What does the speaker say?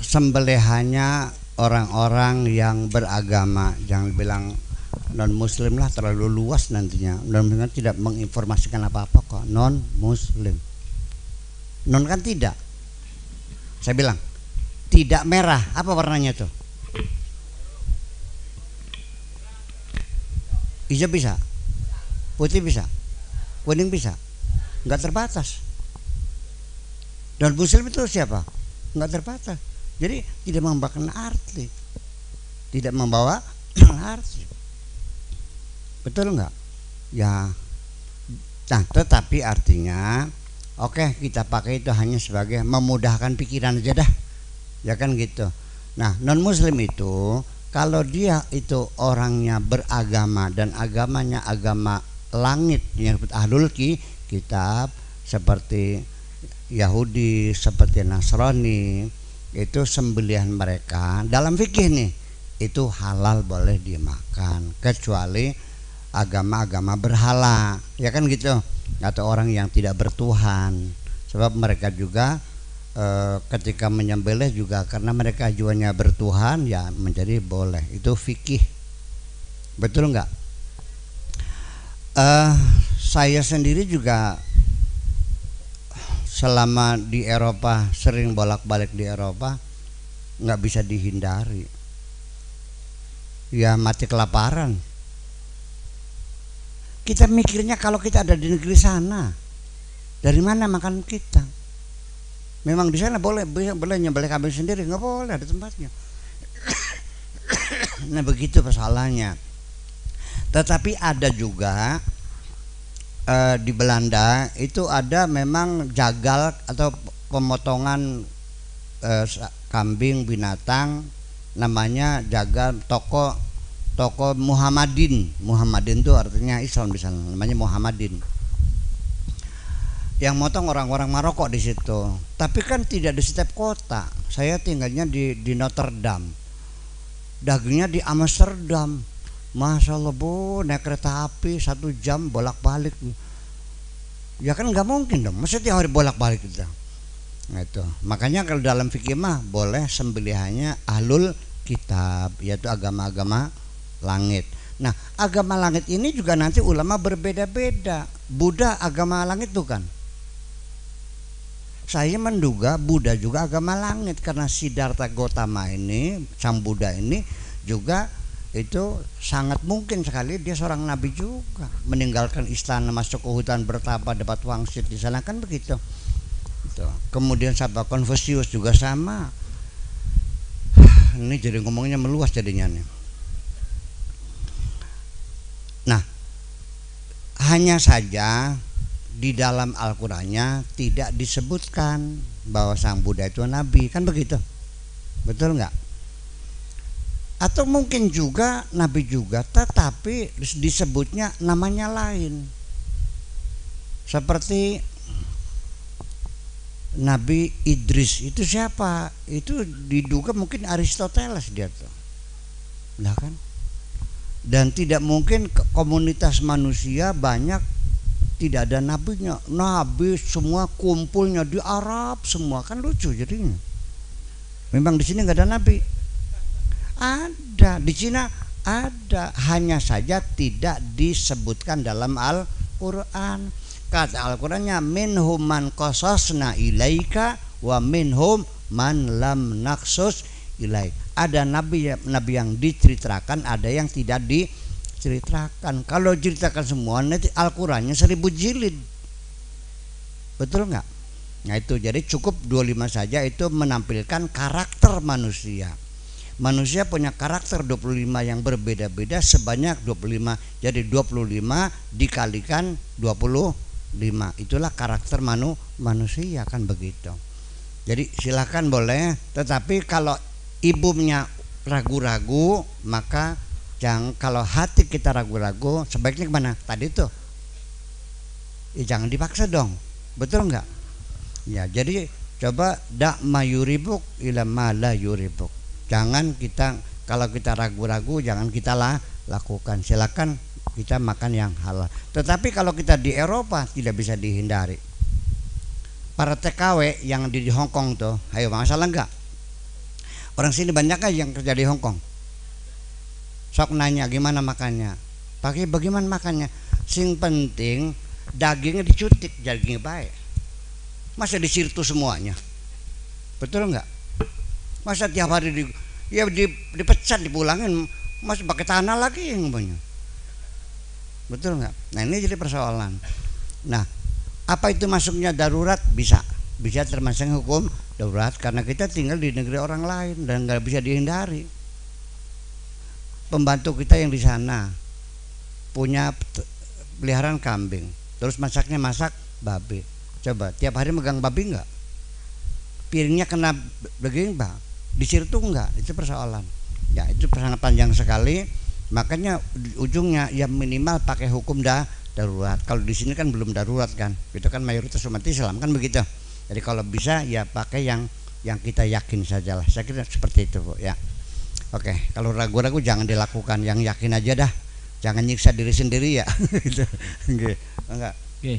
sembelihannya orang-orang yang beragama. Jangan bilang non muslim lah terlalu luas nantinya. Non muslim tidak menginformasikan apa-apa kok. Non muslim non kan tidak. Saya bilang tidak merah. Apa warnanya tuh? Hijau bisa? Putih bisa? Kuning bisa? Nggak terbatas. Dan muslim itu siapa? Nggak terbatas jadi tidak membawa arti. Tidak membawa arti. Betul nggak? Ya. Nah tetapi artinya oke okay, kita pakai itu hanya sebagai memudahkan pikiran aja dah. Ya kan gitu. Nah non muslim itu kalau dia itu orangnya beragama dan agamanya agama langit yang ahlul ki kitab seperti Yahudi seperti Nasrani itu sembelihan mereka. Dalam fikih nih itu halal boleh dimakan kecuali agama-agama berhala. Ya kan gitu? Atau orang yang tidak bertuhan. Sebab mereka juga e, ketika menyembelih juga karena mereka jiwanya bertuhan ya menjadi boleh. Itu fikih. Betul nggak? E, saya sendiri juga selama di Eropa sering bolak-balik di Eropa nggak bisa dihindari. Ya mati kelaparan. Kita mikirnya kalau kita ada di negeri sana dari mana makan kita? Memang di sana boleh boleh nyembelih kambing sendiri nggak boleh ada tempatnya. Nah begitu persoalannya tetapi ada juga uh, di Belanda itu ada memang jagal atau pemotongan uh, kambing binatang namanya jagal toko toko Muhammadin. Muhammadin itu artinya Islam di sana namanya Muhammadin. Yang motong orang-orang Maroko di situ. Tapi kan tidak di setiap kota. Saya tinggalnya di di Notre Dame. Dagingnya di Amsterdam Masya Allah bu naik kereta api satu jam bolak balik ya kan nggak mungkin dong. Masa tiap hari bolak balik kita nah, itu. Makanya kalau dalam fikih mah boleh sembelihannya ahlul kitab yaitu agama-agama langit. Nah agama langit ini juga nanti ulama berbeda-beda. Buddha agama langit bukan saya menduga Buddha juga agama langit. Karena Siddhartha Gautama ini sang Buddha ini juga itu sangat mungkin sekali dia seorang nabi juga. Meninggalkan istana masuk ke hutan bertapa dapat wangsit di sana. Kan begitu. Itu. kemudian sahabat Konfusius juga sama. Ini jadi ngomongnya meluas jadinya nih. Nah hanya saja di dalam Al-Qur'annya tidak disebutkan bahwa sang Buddha itu nabi. Kan begitu? Betul nggak atau mungkin juga nabi juga tetapi disebutnya namanya lain seperti Nabi Idris itu siapa? Itu diduga mungkin Aristoteles dia tuh. Nah kan? Dan tidak mungkin komunitas manusia banyak tidak ada nabinya. Nabi semua kumpulnya di Arab semua kan lucu jadinya. Memang di sini nggak ada nabi. Ada di Cina ada, hanya saja tidak disebutkan dalam Al-Qur'an. Kata Al-Qur'annya minhum man qasasna ilaika wa minhum man lam naksus ilaik. Ada nabi nabi yang diceritakan, ada yang tidak diceritakan. Kalau ceritakan semua nanti Al-Qur'annya seribu jilid. Betul nggak? Nah itu jadi cukup 25 saja itu menampilkan karakter manusia manusia punya karakter 25 yang berbeda-beda sebanyak 25 jadi 25 dikalikan 25 itulah karakter manu manusia kan begitu. Jadi silakan boleh tetapi kalau ibunya ragu-ragu maka jangan kalau hati kita ragu-ragu sebaiknya ke mana tadi tuh. Ya, jangan dipaksa dong. Betul nggak? Ya jadi coba dak mayuribuk ila ma la yuribuk jangan kita kalau kita ragu-ragu jangan kita lah lakukan. Silakan kita makan yang halal. Tetapi kalau kita di Eropa tidak bisa dihindari. Para TKW yang di Hong Kong tuh ayo masalah enggak orang sini banyak aja yang kerja di Hong Kong. Sok nanya gimana makannya? Pakai bagaimana makannya? Sing penting dagingnya dicutik dagingnya baik. Masa disirtu semuanya? Betul nggak masa tiap hari di ya di, dipecat dipulangin. Masih pakai tanah lagi yang banyak. Betul nggak? Nah ini jadi persoalan. Nah apa itu masuknya darurat? Bisa. Bisa termasuk hukum darurat karena kita tinggal di negeri orang lain dan nggak bisa dihindari. Pembantu kita yang di sana punya peliharaan kambing terus masaknya masak babi. Coba tiap hari megang babi enggak piringnya kena begini bang disirtu enggak itu persoalan ya itu sangat panjang sekali makanya ujungnya ya minimal pakai hukum dah darurat kalau di sini kan belum darurat kan itu kan mayoritas umat Islam kan begitu jadi kalau bisa ya pakai yang yang kita yakin sajalah saya kira seperti itu bu ya Oke, kalau ragu-ragu jangan dilakukan, yang yakin aja dah. Jangan nyiksa diri sendiri ya. gitu. Enggak. Oke.